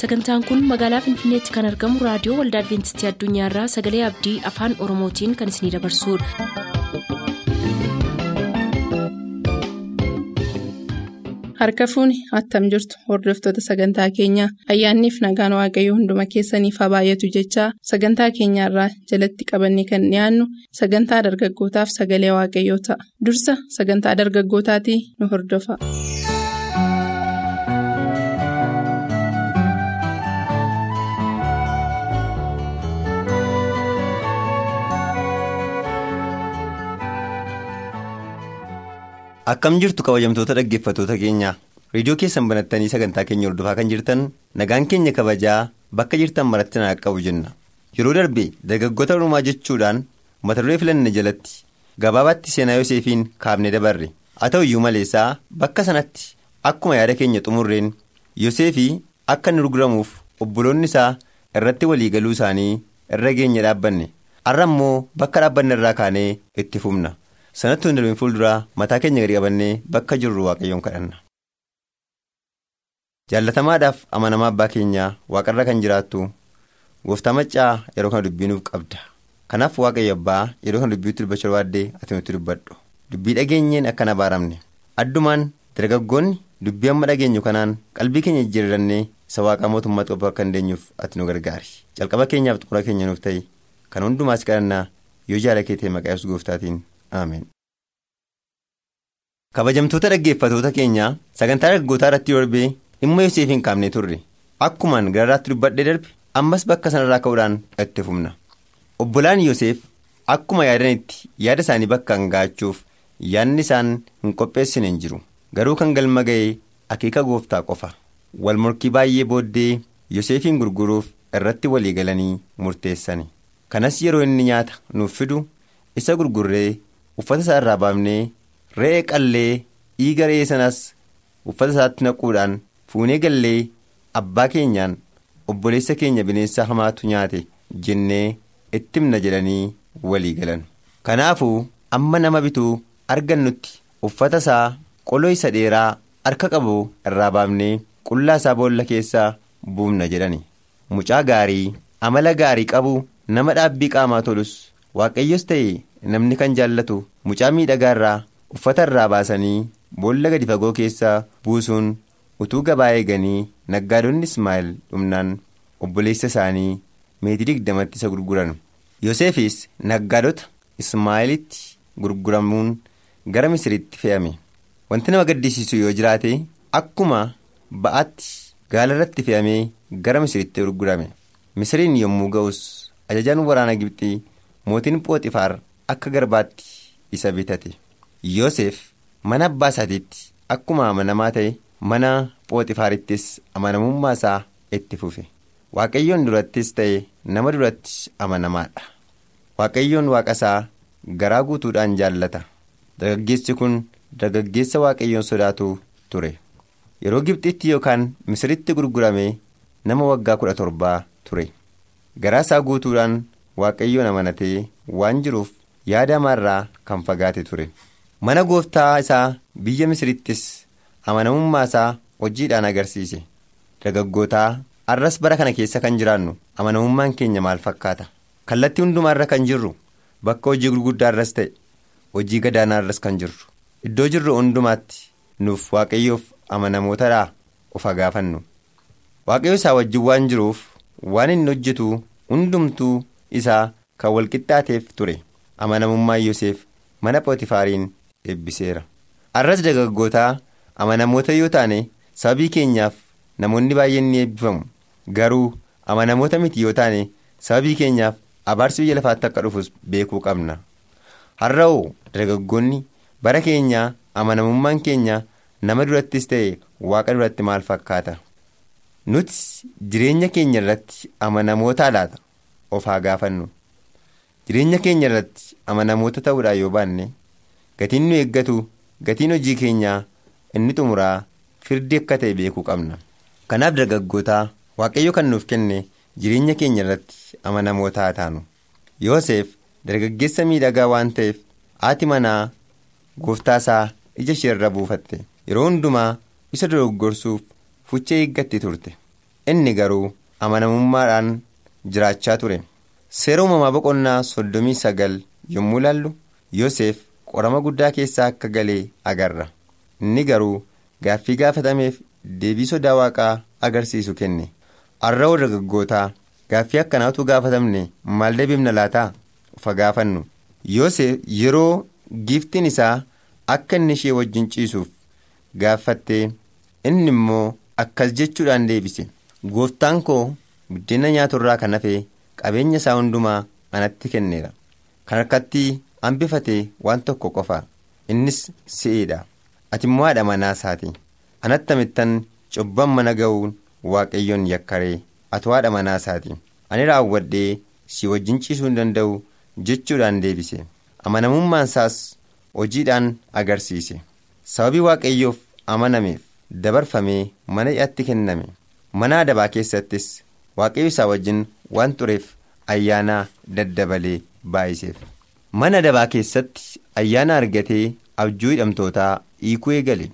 sagantaan kun magaalaa finfinneetti kan argamu raadiyoo waldaa adventistii addunyaarraa sagalee abdii afaan oromootiin kan isinidabarsudha. harka fuuni attam jirtu hordoftoota sagantaa keenyaa ayyaanniif nagaan waaqayyoo hunduma keessaniif haa baay'atu jechaa sagantaa keenyaarraa jalatti qabannee kan dhiyaannu sagantaa dargaggootaaf sagalee waaqayyoo ta'a dursa sagantaa dargaggootaatii nu hordofa. Akkam jirtu kabajamtoota dhaggeeffattoota keenyaa? Reediyoo keessan banattanii sagantaa keenya hordofaa kan jirtan nagaan keenya kabajaa bakka jirtan maratti naa qabu jenna. Yeroo darbe dargaggoota Oromaa jechuudhaan mata duree filanne jalatti gabaabaatti seenaa Yoseefiin kaafnee dabarre. Haa ta'u iyyuu maleessaa bakka sanatti akkuma yaada keenya xumurreen Yoseefii akka inni gurguramuuf obboloonni isaa irratti waliigaluu isaanii irra geenya dhaabbanne. Har'a immoo bakka dhaabbanne irraa kaanee itti fufna. Sanatti hundeen fuulduraa mataa keenya gadi qabannee bakka jirru waaqayyoon kadhanna. jaallatamaadhaaf amanamaa abbaa keenyaa waaqarra kan jiraattu gooftaa maccaa yeroo kana dubbiinuuf qabda. Kanaaf waaqayyo abbaa yeroo kana dubbiitti dubbachuu barbaaddee ati nutti dubbadhu. Dubbii dhageenyeen akka na baaramne. Addumaan dargaggoonni dubbii amma dhageenyu kanaan qalbii keenya jijjiirrannee isa waaqaa mootummaa xoofu akka hin deenyuuf ati nu gargaari. Calqaba keenyaaf xumura keenya nuuf ta'e kan hundumaas kadhannaa yoo jaala kee ta'e maqaa yesuus gooftaatiin. kabajamtoota dhaggeeffatoota keenyaa sagantaa dargaggootaa irratti darbee dhimma yoseef hin kaafne turre. Akkumaan gararraatti dubbadhee darbe ammas bakka sanarraa ka'uudhaan itti fufna. Obbolaan yoseef akkuma yaadanitti yaada isaanii bakka hin ga'achuuf yaadni isaan hin qopheessine hin jiru. Garuu kan galma ga'ee akeeka gooftaa qofa. Wal morkii baay'ee booddee yoseefiin gurguruuf irratti walii galanii murteessani. Kanas yeroo inni nyaata nuuf fidu isa gurgurree uffata isaa irraa baafnee re'ee qallee dhiiga re'ee sanas uffata isaatti naquudhaan fuunee gallee abbaa keenyaan obboleessa keenya bineensa hamaatu nyaate jennee itti himna jedhanii walii galan. Kanaafuu amma nama bituu argannutti uffata isaa qoloo isa dheeraa harka qabu irraa baafnee qullaa isaa boolla keessaa buufna jedhani. Mucaa gaarii amala gaarii qabu nama dhaabbii qaamaa tolus waaqayyos ta'e namni kan jaallatu mucaa miidhagaa irraa uffata irraa baasanii boolla gadi fagoo keessaa buusuun utuu gabaa eeganii naggaadonni ismaa'el dhumnaan obboleessa isaanii meetii digdamatti isa gurguran yoseefis naggaadota ismaa'elitti gurguramuun gara misiritti fe'ame. Wanti nama gaddisiisu yoo jiraate akkuma ba'aatti gaala irratti fe'amee gara misiritti gurgurame. Misiriin yommuu ga'us ajajaan waraana gibxii mootiin phooxifaar akka garbaatti isa bitate. Yoosef mana abbaa isaatiitti akkuma amanamaa ta'e mana phooxifaarittis amanamummaa isaa itti fufe. Waaqayyoon durattis ta'e nama duratti amanamaadha. Waaqayyoon waaqa isaa garaa guutuudhaan jaallata. Dargaggeessi kun dargaggeessa waaqayyoon sodaatu ture. Yeroo gibxitti yookaan misiritti gurgurame nama waggaa kudha torbaa ture. Garaa isaa guutuudhaan waaqayyoon amanatee waan jiruuf yaada hamaarraa kan fagaate ture. mana gooftaa isaa biyya misirittis amanamummaa isaa hojiidhaan agarsiise. Dargaggootaa arras bara kana keessa kan jiraannu amanamummaan keenya maal fakkaata? Kallattii hundumaarra kan jirru bakka hojii gurguddaarras ta'e hojii gadaanaarras kan jirru. Iddoo jirru hundumaatti nuuf waaqayyoof amanamootadhaa of gaafannu waaqayyo isaa wajjin waan jiruuf waan inni hojjetu hundumtuu isaa kan walqixxaateef ture amanamummaa yoseef mana phooxifaariin eebbiseera. Arras dargaggootaa amanamoota yoo taane sababii keenyaaf namoonni baay'een ni eebbifamu. Garuu amanamoota miti yoo taane sababii keenyaaf abaarsi biyya lafaatti akka dhufus beekuu qabna. Har'a'oo dargaggoonni bara keenyaa amanamummaan keenya nama durattis ta'e waaqa duratti maal fakkaata? Nuti jireenya keenya irratti amanamoota laata? Of haa gaafannu jireenya keenya irratti amanamoota ta'uudhaan yoo baanne. gatiin nu eeggatu gatiin hojii keenyaa inni xumuraa firdii akka ta'e beekuu qabna. Kanaaf dargaggootaa waaqayyo kan nuuf kenne jireenya keenya irratti amanamoota haa taanu. Yoosef dargaggeessa miidhagaa waan ta'eef haati manaa gooftaa isaa ija ishee irra buufatte. Yeroo hundumaa isa dogoggorsuuf fucha eeggatti turte. Inni garuu amanamummaadhaan jiraachaa ture seera uumamaa boqonnaa soddomii sagal yommuu ilaallu yoseef qorama guddaa keessaa akka galee agarra. Inni garuu gaaffii gaafatameef deebii sodaa waaqaa agarsiisu kenne. Har'a dargaggootaa gaaffii akkanaatu gaafatamne maal deebifna laataa ufa gaafannu. Yoseef yeroo giiftiin isaa akka inni ishee wajjin ciisuuf gaafattee inni immoo akkas jechuudhaan deebise. Gooftaan koo buddeena nyaaturraa kan hafe qabeenya isaa hundumaa anatti kenneera. Kan harkatti hambifatee waan tokko qofa. Innis si'eedha ati immoo haadha manaa isaati. Anatti amittan cubban mana ga'uun waaqayyoon yakkaree atu haadha manaa isaati. Ani raawwadhee si wajjin ciisuu hin danda'u jechuudhaan deebise. Amanamummaan isaas hojiidhaan agarsiise. Sababii waaqayyoof amanameef dabarfamee mana hidhaatti kenname. Mana adabaa keessattis waaqayyo isaa wajjin waan tureef ayyaana daddabalee baay'iseef. Mana adabaa keessatti ayyaana argatee abjuu hidhamtootaa hiikuu eegale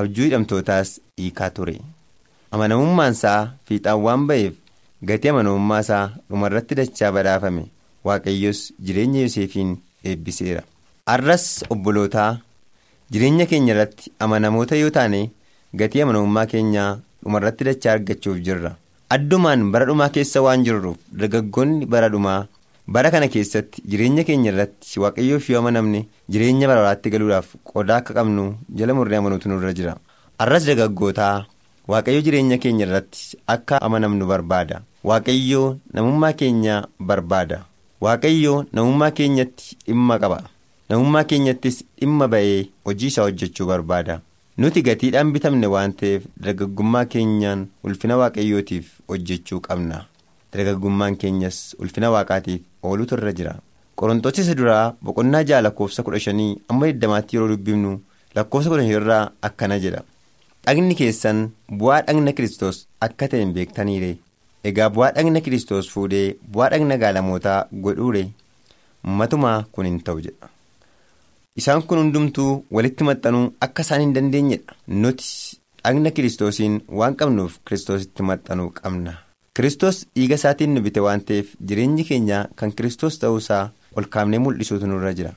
abjuu hidhamtootaas hiikaa ture. Amanamummaan isaa fiixaan waan ba'eef gatii amanamummaa isaa dhumarratti dachaa badhaafame waaqayyos jireenya yoseefiin eebbiseera. Arras obbolootaa jireenya keenya irratti amanamoota yoo taane gatii amanamummaa keenyaa dhumarratti dachaa argachuuf jirra addumaan bara dhumaa keessa waan jirruuf dargaggoonni bara dhumaa bara kana keessatti jireenya keenya irratti waaqayyoof yoo amanamne jireenya bara baraatti galuudhaaf qodaa akka qabnu jala murree amanuutu nurra jira. Arras dargaggootaa waaqayyo jireenya keenya irratti akka amanamnu barbaada. Waaqayyo namummaa keenya barbaada. Waaqayyo namummaa keenyatti dhimma qaba. Namummaa keenyattis dhimma ba'ee hojii isaa hojjechuu barbaada nuti gatiidhaan bitamne waan ta'eef dargaggummaa keenyaan ulfina waaqayyootiif hojjechuu qabna. Dargaggummaan keenyas ulfina waaqaatiif ooluutu irra jira. Qorontoota isa duraa boqonnaa ja'a lakkoofsa kudha shanii amma digdamaatti yeroo dubbifnu lakkoofsa kudha irraa akkana jedha. Dhagni keessan bu'aa dhagna kiristoos akka ta'e hin beektaniire. Egaa bu'aa dhagna kiristoos fuudhee bu'aa dhagna gaalamootaa godhuure. Matumaa kun hin ta'u jedha isaan kun hundumtuu walitti maxxanuu akka isaan hin dandeenyedha. Nuti dhagna kiristoosiin waan qabnuuf kiristoositti maxxanuu qabna. Kiristoos dhiiga isaatiin nu bite waan ta'eef jireenyi keenya kan kiristoos ta'uusaa ol kaafnee mul'isuutu nurra jira.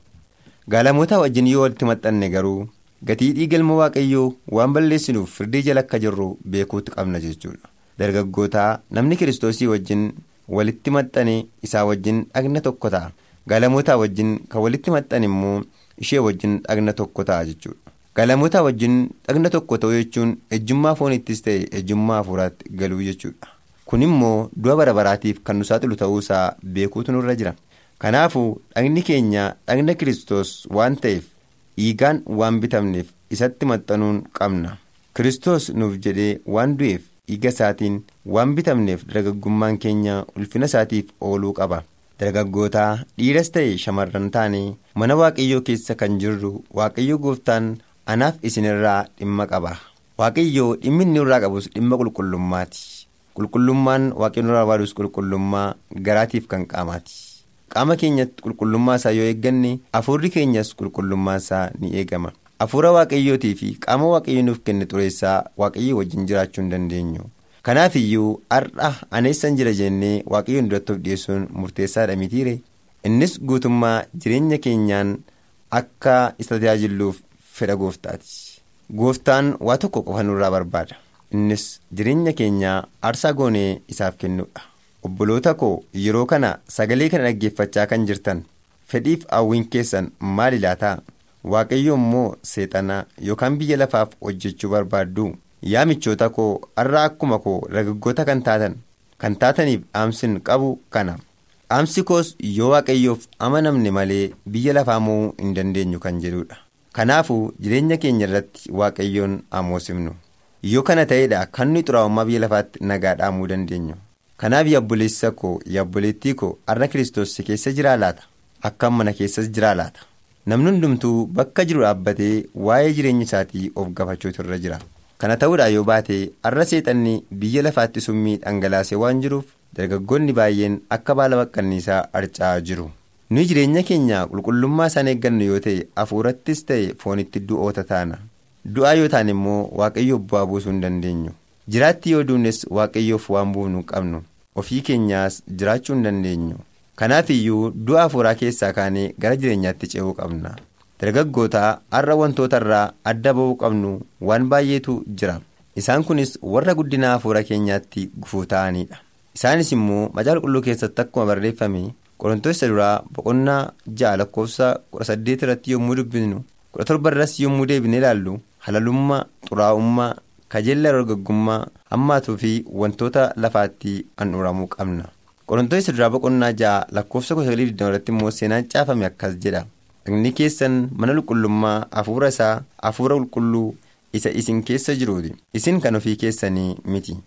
Gaalamoota wajjin yoo walitti maxxanne garuu gatii dhiiga ilma waaqayyoo waan balleessinuuf firdii jala akka jirru beekuutu qabna jechuudha. Dargaggootaa namni kiristoosii wajjin walitti maxxane isaa wajjin dhagna tokko ta'a. Gaalamootaa wajjin kan walitti maxxane immoo ishee wajjin dhagna tokko ta'a jechuudha. Gaalamootaa wajjin dhagna tokko ta'uu jechuun ejjummaa foonittis ta'e ejjummaa hafuuraatti galuu jechuudha. Kun immoo du'a bara baraatiif kan nu saaxilu ta'uusaa beekuutu nurra jira. Kanaafuu dhagni keenya dhagna kiristoos waan ta'eef dhiigaan waan bitamneef isatti maxxanuun qabna. Kiristoos nuuf jedhee waan du'eef dhiiga isaatiin waan bitamneef dargaggummaan keenya ulfina isaatiif ooluu qaba dargaggootaa dhiiras ta'e shamarran taane mana waaqayyoo keessa kan jirru waaqayyo gooftaan anaaf isinirraa dhimma qaba. Waaqayyoo dhimmi inni irraa qabus dhimma qulqullummaati. Qulqullummaan waaqayyoon irraa barbaadus qulqullummaa garaatiif kan qaamaati. Qaama keenyatti qulqullummaa isaa yoo eegganne hafuurri keenyas qulqullummaa isaa ni eegama. Hafuura waaqayyootii fi qaama waaqayyoo nuuf kenne xureessaa waaqayyoo wajjin jiraachuu hin dandeenyu kanaaf iyyuu har'a aneessan jira jennee waaqayyoon duratti of dhiyeessuun murteessaadha mitiire. Innis guutummaa jireenya keenyaan akka isa tajaajilluuf fedha gooftaati. Gooftaan waa tokko qofa nurraa barbaada. Innis jireenya keenyaa aarsaa goonee isaaf kennuudha obboloota koo yeroo kana sagalee kana dhaggeeffachaa kan jirtan fedhiif hawwiin keessan maali laataa waaqayyo immoo seexanaa yookaan biyya lafaaf hojjechuu barbaaddu yaa michoota koo har'a akkuma koo dargaggoota kan taatan kan taataniif dhaamsin qabu kana. Dhaamsi koos yoo waaqayyoof amanamne malee biyya lafaa mo'uu hin dandeenyu kan jedhudha kanaafuu jireenya keenya irratti waaqayyoon amoosifnu. Yoo kana ta'eedha kan nuyi xuraa'ummaa biyya lafaatti nagaa dhaamuu dandeenyu. Kanaaf yabboleessa koo yabboleettii koo har'a kiristoos si keessa jiraa laata akkam mana keessas jiraa laata namni hundumtuu bakka jiru dhaabbatee waa'ee jireenya isaatii of gaafachuutu irra jira kana ta'uudhaa yoo baate har'a seexanni biyya lafaatti summii dhangalaasee waan jiruuf dargaggoonni baay'een akka baala baqqanniisaa harca'aa jiru. Nuyi jireenya keenya qulqullummaa isaan eeggannu yoo ta'e hafuurattis ta'e foonitti du'oota taana. Du'aa yoo taane immoo waaqayyo bu'aa buusuu hin dandeenyu. Jiraatti yoo duunnes waaqayyoof waan buufnu qabnu. Ofii keenyaas jiraachuu hin dandeenyu. Kanaaf iyyuu du'a hafuuraa keessaa kaanee gara jireenyaatti ce'uu qabna dargaggoota har'a wantoota irraa adda ba'uu qabnu waan baay'eetu jira. Isaan kunis warra guddina hafuura keenyaatti gufuu ta'anidha isaanis immoo macaafa qulqulluu keessatti akkuma barreeffame qorontoota duraa boqonnaa ja'a lakkoofsa kudha saddeet irratti yommuu kudha torba irras yommuu deebine ilaallu halalummaa xuraa'ummaa kajeella dargaggummaa hammaatuu fi wantoota lafaatti handhuuramuu qabna. Qorontoota duraa boqonnaa ja'a lakkoofsa kudha sagalii digdama irratti immoo seenaan caafame akkas jedha dhagni keessan mana qulqullummaa hafuura isaa hafuura qulqulluu isa isin keessa jiruuti. Isin kan ofii keessanii miti.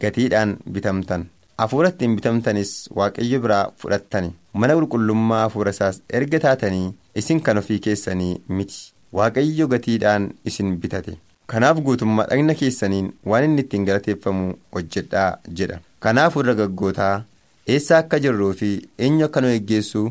Gatiidhaan bitamtan. hafuura ittiin bitamtanis waaqayyo biraa fudhattani. Mana qulqullummaa hafuura isaas erga taatanii isin kan ofii keessanii miti. Waaqayyo gatiidhaan isin bitate. Kanaaf guutummaa dhagna keessaniin waan inni ittiin galateeffamu hojjedhaa jedha. Kanaafuu dargaggootaa eessa akka jirruu fi eenyu akka nu eeggeessu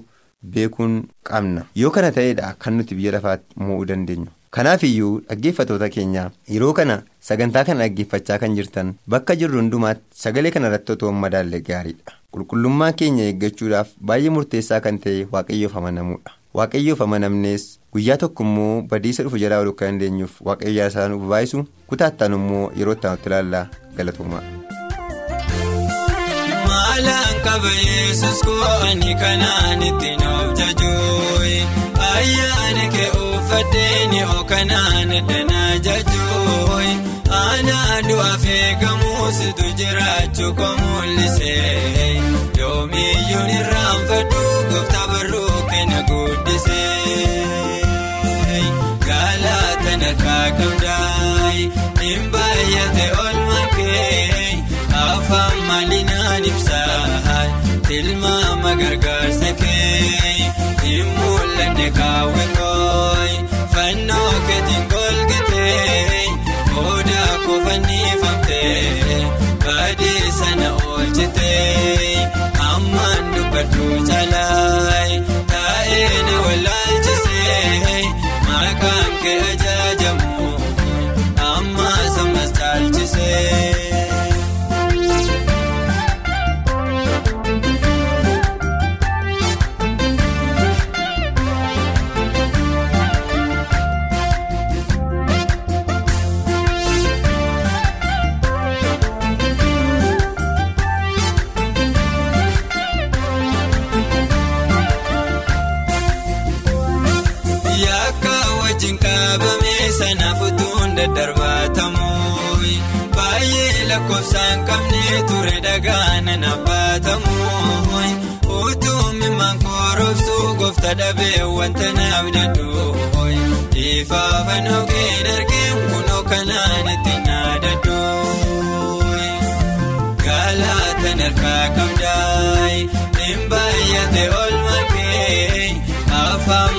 beekuun qabna yoo kana ta'eedha kan nuti biyya lafaatti mo'uu dandeenyu. kanaaf iyyuu dhaggeeffatoota keenya yeroo kana sagantaa kana dhaggeeffachaa kan jirtan bakka jirru hundumaatti sagalee kana irratti otoo hin madaalle gaariidha qulqullummaa keenya eeggachuudhaaf baay'ee murteessaa kan ta'e waaqayyoof amanamuudha waaqayyoof amanamnees guyyaa tokko immoo badiisa dhufu jalaa ooluu akka dandeenyuuf waaqayyo isaa nuuf baay'isu kutaattaan immoo yeroo itti aanutti ilaallaa galatoomaa. Qaba yesus ko'anii kanaan ittiin of jajooyi ayyaana kee uffaddeeni ookanaan danaa jajooyi aanaa du'aaf eegamuusitu jiraachuu ko mul'isee yoomiyyuun irraanfadhu gooftaa barruu kenna guddisee galaataan harkaa qabdaayi hin baay'ate olmaa kee afaan maalinaan ibsaa tilmaama gargaarsa kee hin mul'anne kaawwatooyi fannoo keetiin golgatee odaa kofannifamtee baadii sana oolchitee ammaan dubbadhu caalaayi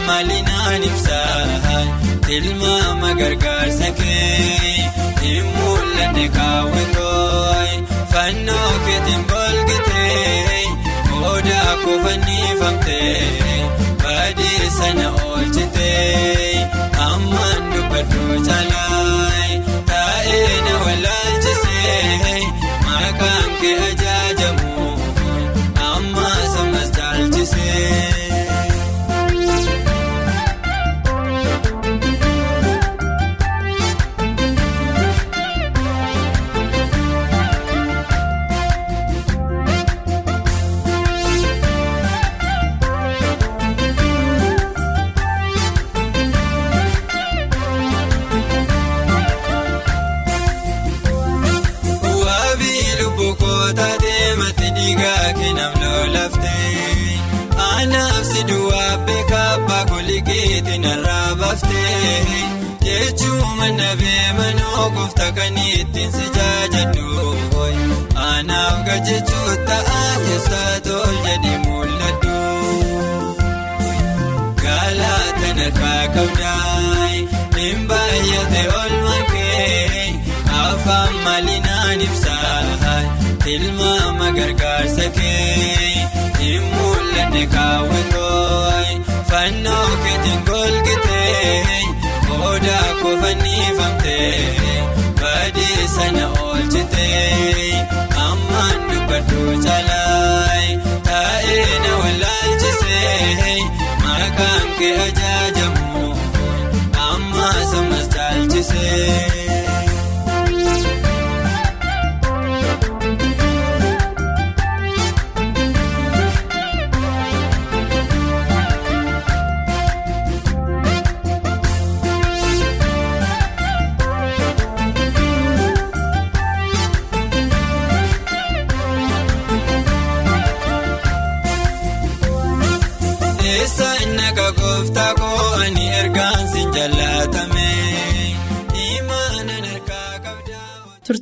maalinaan ibsaa. tilmaama gargaarsa kee hin mul'anne kaawwatooyi fannoo keetiin golgatee odaa kofannifamtee baadii sana oolchitee jechuun nabee manoo gooftaa kan ittiin si jaajadhu anaaf gajjechuu ta'a keessaa tol jedhee mul'adhu galaataan harkaa qabdaayi hin baay'ate olma kee afaan maalinaan ibsaa tilmaama gargaarsa kee hin mul'anne kaawwatooyi fannoo keetiin golgitee odaa kofannifamtee badii sana oolchitee ammaan dubbaduu caalaayi taa'ee na wallaalchisee maqaan kee ajaajamu ammaa samas caalchisee.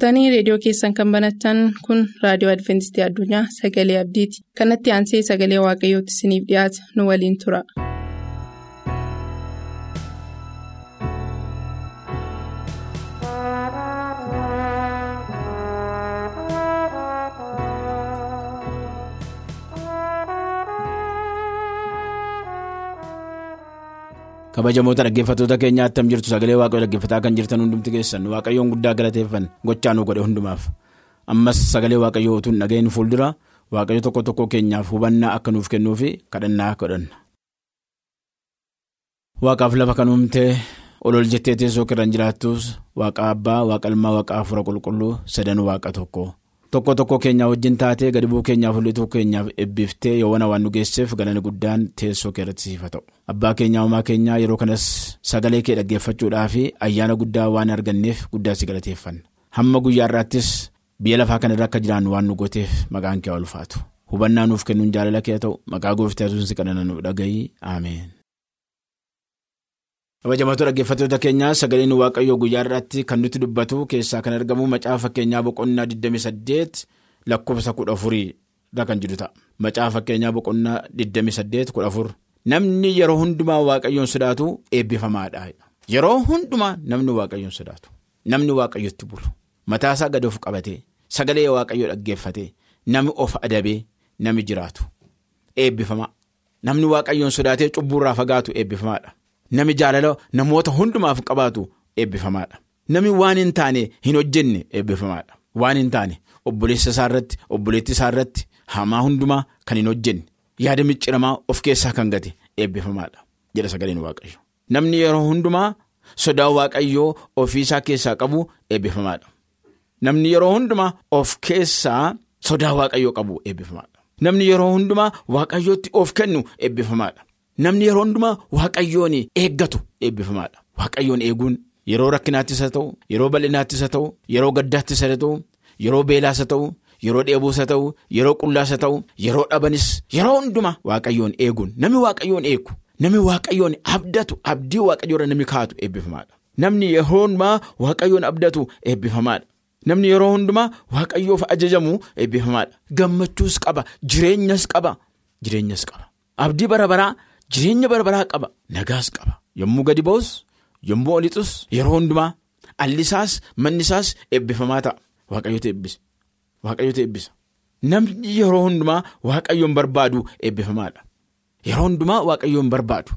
Turtanii reediyoo keessan kan banatan kun raadiyoo adventistii addunyaa sagalee abdiiti kanatti aansee sagalee waaqayyootti isiniif dhiyaata nu waliin tura. Kabajamoota dhaggeeffattoota keenyaa attam jirtu sagalee waaqayoo dhaggeeffataa kan jirtan hundumti keessan waaqayyoon guddaa galateeffan gochaa nu godhe hundumaaf ammas sagalee waaqayyoo utuu hin dhageenyu fuuldura waaqayyo tokko tokko keenyaaf hubannaa akka nuuf kennuu fi kadhannaa godhanna. waaqaaf lafa kan uumtee ol jettee teessoo irra jiraattus waaqa abbaa waaqa ilmaa waaqa hafuura qulqulluu sadan waaqa tokko. Tokko tokko keenyaa wajjin taatee gadi bu'uu keenyaaf mul'atuu keenyaaf eebbiftee yoowwan waan nu geesseef galanni guddaan teessoo kee irratti siif haa ta'u. Abbaa keenyaa uumaa keenyaa yeroo kanas sagalee kee dhaggeeffachuudhaa fi ayyaana guddaa waan arganneef guddaa si galateeffanna hamma guyyaa irraattis biyya lafaa kana irra akka jiraannu waan nu gooteef maqaan kee ulfaatu. Hubannaa nuuf kennuun jaalala kee ta'u maqaa gooftaa yesuus kadhanna nu dhagahi ameen. Kabajamtoota dhaggeeffattoota keenyaa sagaleen waaqayyoo guyyaa irratti kan nutti dubbatu keessaa kan argamu macaafa fakkeenyaa boqonnaa 28 lakkoofsa 14 irra kan jiru ta'a. Macaafa fakkeenyaa boqonnaa 28 14 namni yeroo hundumaa waaqayyoon sodaatu eebbifamaadha. Yeroo hundumaa namni waaqayyoon sodaatu. Namni waaqayyotti bulu. Mataasaa gad of qabatee sagalee waaqayyoo dhaggeeffatee namni of adabee namni jiraatu. Eebbifamaa namni waaqayyoon sodaatee cubbuurraa fagaatu eebbifamaadha. Nami jaalala namoota hundumaaf qabaatu eebbifamaadha. Nami waan hin taane hin hojjenne eebbifamaadha. Waan hin taane obboleessa isaa irratti obboleettii isaa irratti hamaa hundumaa kan hin hojjenne yaada micciramaa of keessaa kan gate eebbifamaadha. Jedha sagaleen waaqayyo. Namni yeroo hundumaa sodaa waaqayyoo ofiisaa keessaa qabu eebbifamaadha. Namni yeroo hundumaa of keessaa sodaa waaqayyoo qabu eebbifamaadha. Namni yeroo hundumaa waaqayyootti of kennu eebbifamaadha. Namni yeroo hundumaa waaqayyoon eeggatu eebbifamaadha. Waaqayyoon eeguun yeroo rakkinaattis haa ta'u, yeroo bal'inaattis haa ta'u, yeroo gaddaattis haa ta'u, yeroo beelaas haa ta'u, yeroo dheebuus haa ta'u, yeroo qullaas haa ta'u, yeroo dhabanis yeroo hundumaa waaqayyoon eeguun namni waaqayyoon eegu, namni waaqayyoon abdatu abdii waaqayyoorra namni kaa'atu eebbifamaadha. Namni yeroo hundumaa waaqayyoon abdatu eebbifamaadha. Namni yeroo hundumaa waaqayyoof ajajamu eebbifamaadha. Gammachuus qaba, jireenyas qaba, jireenyas qaba. Abdii bara baraa. Jireenya barbaraa qaba. Nagaas qaba. Yommuu gadi ba'us yommuu olixus yeroo hundumaa allisaas mannisaas eebbifamaa ta'a. Waaqayyoota eebbisa waaqayyoota eebbisa namni yeroo hundumaa waaqayyoon barbaadu eebbifamaadha yeroo hundumaa waaqayyoon barbaadu.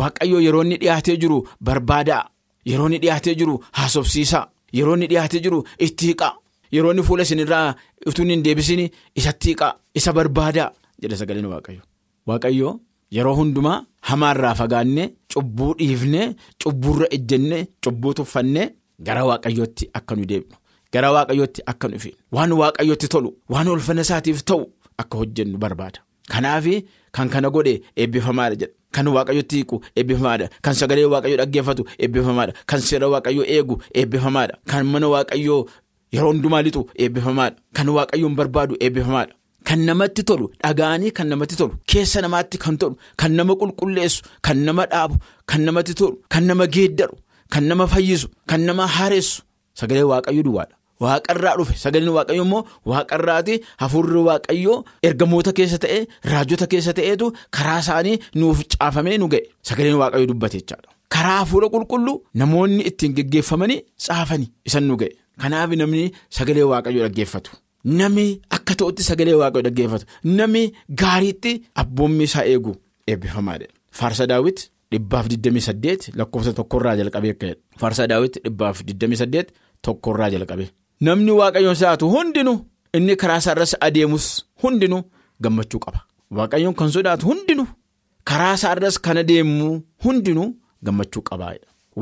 Waaqayyoo yeroo inni dhiyaatee jiru barbaadaa. Yeroo inni dhiyaatee jiru haasofsiisaa. Yeroo inni dhiyaatee jiru itti hiiqaa yeroo inni fuula isinirraa utuu hin deebisin isatti hiiqaa isa barbaadaa jedha sagaleen waaqayyo. Waaqayyoo. Yeroo hundumaa hamaarraa fagaannee cubbuu dhiifnee cubbuurra ejjennee cubbuu tuffannee gara waaqayyootti akka nu deebinu gara waaqayyootti akka nu fiinu waan waaqayyootti tolu waan ulfina isaatiif ta'u akka hojjennu barbaada. Kanaaf kan kana godhe eebbifamaadha jedha. Kan waaqayyootti hiiku eebbifamaadha kan sagalee waaqayyoo dhaggeeffatu eebbifamaadha kan seera waaqayyoo eegu eebbifamaadha kan mana waaqayyoo yeroo hundumaa lixu eebbifamaadha kan waaqayyoon barbaadu eebbifamaadha. Kan namatti tolu dhagaanii kan namatti tolu keessa namaatti kan tolu kan nama qulqulleessu kan nama dhaabu kan namatti tolu kan nama geeddaru kan nama fayyisu kan nama haaressu sagalee waaqayyoo duwwaadha. Waaqarraa dhufe sagaleen waaqayyoo immoo waaqarraati hafuurri waaqayyoo ergamoota keessa ta'ee raajota keessa ta'eetu karaa isaanii nuuf caafamee nu ga'e sagaleen waaqayyoo dubbate jechaadha. Karaa hafuura qulqulluu namoonni ittiin geggeeffamanii caafanii isan nu ga'e kanaaf namni sagalee waaqayyoo dhaggeeffatu. Namni akka ta'utti sagalee waaqayyoo dhaggeeffatu namni gaariitti abboommi isaa eegu eebbifamaadha. Faarsa daawwiti dhibbaaf 28 lakkoofsa tokkorraa jalqabee akka jedhu. Faarsa daawwiti dhibbaaf 28 tokkorraa jalqabee. Namni waaqayyoon sodaatu hundinuu inni karaa isaa irratti adeemus hundinuu gammachuu qaba. Waaqayyoon kan sodaatu hundinuu karaa isaa irratti kan adeemu hundinuu gammachuu qaba.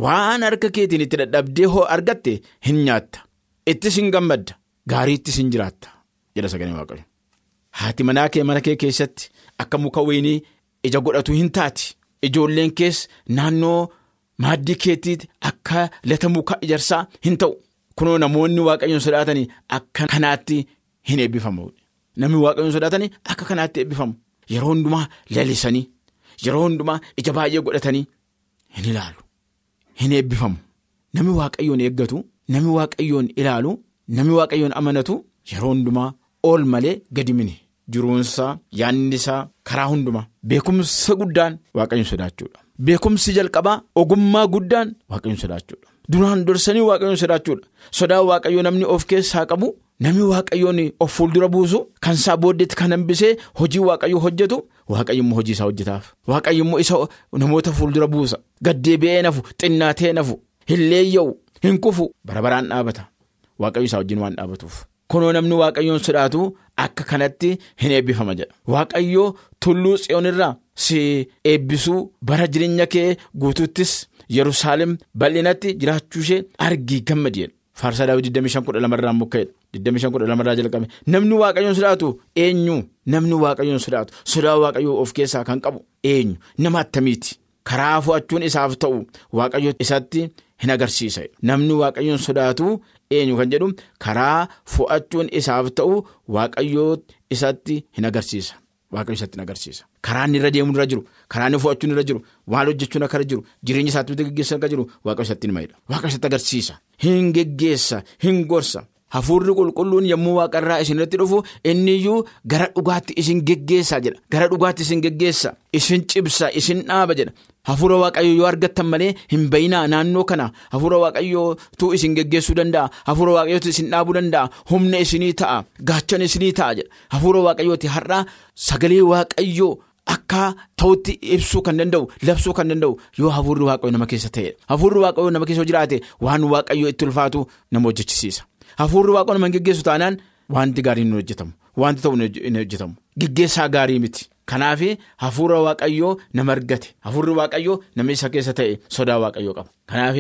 Waan harka keetiin itti dadhabdee hoo argatte hin nyaatta. Ittis hin gammadda. Gaariittis hin jiraatta jedha sagalee waaqayyo. Haati manaa kee mana kee keessatti akka muka wayinii ija godhatu hin taati. Ijoolleen kees naannoo maaddii keetiitti akka lata muka ijarsaa hin ta'u. Kunoo namoonni waaqayyoon sodaatanii akka kanaatti hin eebbifamu. Namni waaqayyoon sodaatanii akka kanaatti eebbifamu. Yeroo hundumaa lalisanii yeroo hundumaa ija baay'ee godhatanii hin ilaalu. Hin eebbifamu. Namni waaqayyoon eeggatu namni waaqayyoon ilaalu namni waaqayyoon amanatu yeroo hundumaa ol malee gadi mini jiruunsaa yaadni isaa karaa hundumaa beekumsa guddaan waaqayyoon sodaachuudha. Beekumsi jalqabaa ogummaa guddaan waaqayyoon sodaachuudha. Duraan dursanii waaqayyoon sodaachuudha. Sodaa waaqayyoo namni of keessaa qabu namni waaqayyoon of fuuldura buusu kan isaa booddeetti kan hambisee hojii waaqayyoo hojjetu waaqayyo hojii isaa hojjetaaf. Waaqayyo isa namoota fuuldura buusa. Gaddeebi'ee nafu xinnaatee nafu hin leeyya'u hin kufu bara baraan dhaabata. Waaqayyo isaa wajjin waan dhaabatuuf. Kunoo namni waaqayyoon sodaatu akka kanatti hin eebbifama jedha. Waaqayyoo tulluu tsiyoonirraa si eebbisuu bara jireenya kee guutuuttis Yerusaalem bal'inatti jiraachuu ishee argii gammadi jedha. Faarsaa daawwii 25 irraa mukka'edha. 25 irraa jalqabe. Namni waaqayyoon sodaatu eenyu? Namni waaqayyoon sodaatu sodaa waaqayyoo of keessaa kan qabu eenyu? Nama attamiiti? Karaa fo'achuun isaaf ta'u waaqayyo isatti hin agarsiisa. Namni waaqayyoon sodaatu eenyu kan jedhu karaa fo'achuun isaaf ta'u waaqayyoo isatti hin agarsiisa. Waaqayyo isatti hin agarsiisa. Karaa inni irra deemuu irra jiru, karaa inni fo'achuun irra jiru, maal hojjechuun akka irra jiru, jireenya isaatti geggeessan akka jiru waaqayyo isatti hin mayidha. Waaqayyo isatti agarsiisa. Hin geggeessa, hin gorsa. Hafuurri qulqulluun yommuu waaqarraa isinirratti dhufu inniyyuu gara dhugaatti isin geggeessaa jedha. Gara dhugaatti isin geggeessa. Isin cibsa, isin dhaaba jedha. Hafuura waaqayyoo yoo argattan malee hin bayinaa naannoo kana hafuura waaqayyootu isin geggeessuu danda'a. Hafuura waaqayyootu isin dhaabuu danda'a. Humna isinii ta'a. Gaachana isinii ta'a jedha. Hafuura waaqayyooti har'aa sagalee waaqayyoo. Akka ta'utti ibsuu kan danda'u labsuu kan danda'u yoo hafuurri waaqayyoo nama keessa ta'edha. Hafuurri waaqayyoo nama keessa jiraate waan waaqayyoo itti ulfaatu nama hojjechisiisa. Hafuurri waaqayyoo nama geggeessu taanaan wanti gaariin hin hojjetamu. Wanti ta'u hin hojjetamu. Geggeessaa gaarii miti. Kanaaf hafuura waaqayyoo nama argate. Hafuurri waaqayyoo nama isa keessa ta'e sodaa waaqayyoo qaba. Kanaaf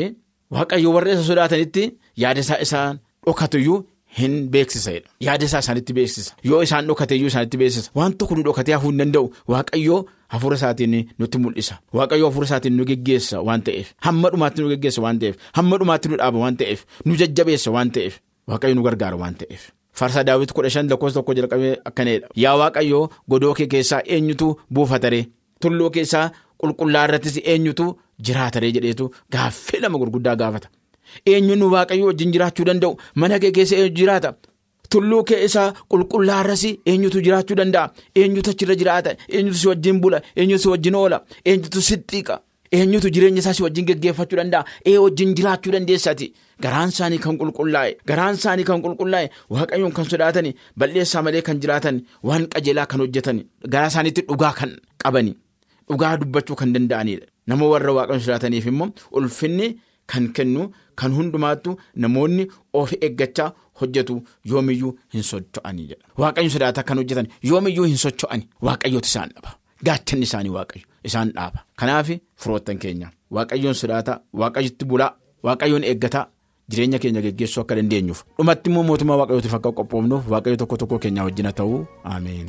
waaqayyoo warra isa sodaatanitti yaada isaa isaan dhokatuyyuu. Hin beeksisadha. Yaada isaa isaanitti beeksisa. Yoo isaan dhokateeyyuu isaanitti beeksisa. Waan tokko nu dhokatee hafuu hin danda'u. Waaqayyoo hafuura isaatiin nutti mul'isa. Waaqayyoo hafuura isaatiin nu geggeessa waan ta'eef. Hamma dhumaatti nu geggeessa waan ta'eef. Hamma dhumaatti nu dhaaba waan ta'eef. Nu jajjabeessa waan ta'eef. Waaqayyo nu gargaara waan ta'eef. Faarsaa daawwiti kudha shan lakkoofsa tokko jalqabee akkanadha. Yaa Waaqayyoo godoo kee keessaa eenyutu buufataree? Tulluu keessaa qulqullaa irrattis eenyutu jiraataree jedheetu gaaffii lama gurguddaa gaafata. Eenyuun waaqayyo wajjin jiraachuu danda'u mana kee keessa eenyu jiraata tulluu kee isaa qulqullaarras eenyutu jiraachuu danda'a eenyutu achirra jiraata eenyutu si wajjin bula eenyutu si wajjin oola eenyutu si xiqa eenyutu jireenya isaa si wajjin geggeeffachuu danda'a ee wajjin jiraachuu dandeessati garaan isaanii kan qulqullaa'e garaan isaanii kan qulqullaa'e waaqayyoon kan sodaatani balleessaa malee kan jiraatan waan qajeelaa kan hojjetan garaa isaaniitti dhugaa kan qabani dhugaa dubbachuu kan danda'anidha nama warra waaqayyoon sodaataniif immoo ulfinni. Kan kennu kan hundumaattu namoonni of eeggachaa hojjetu yoomiyyuu hin socho'anii jedha. Waaqayyo sodaata kan hojjetan yoomiyyuu hin socho'ani waaqayyooti isaan dhaba. Gaachanni isaanii waaqayyo isaan dhaaba. Kanaaf firoottan keenya waaqayyoon sodaata waaqayyotti bulaa waaqayyoon eeggataa jireenya keenya geggeessuu akka dandeenyuuf dhumatti immoo mootummaa waaqayyootiif akka qophoofnuuf waaqayyo tokko tokko keenyaa wajjin ta'uu ameen.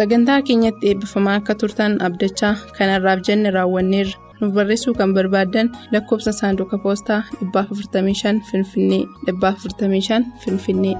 Sagantaa keenyatti eebbifamaa akka turtan abdachaa kanarraaf jenne raawwanneerra. nuuf barreessuu kan barbaaddan lakkoobsa saanduqa poostaa 455 finfinnee 455 finfinnee.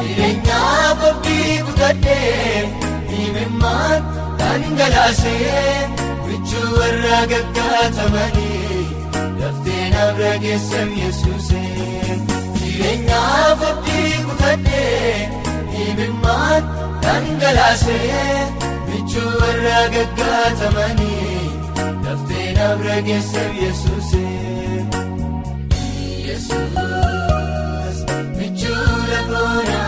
Jireenyaa kophii kutadhee himimmaan dhangalaasee michuu warra gaggaatamanii laftee nabra geessan yesuusee. Jireenyaa kophii kutadhee himimmaan dhangalaasee michuu warra gaggaatamanii laftee nabra geessan yesuusee. Yesuus michuudha boonaa abbaa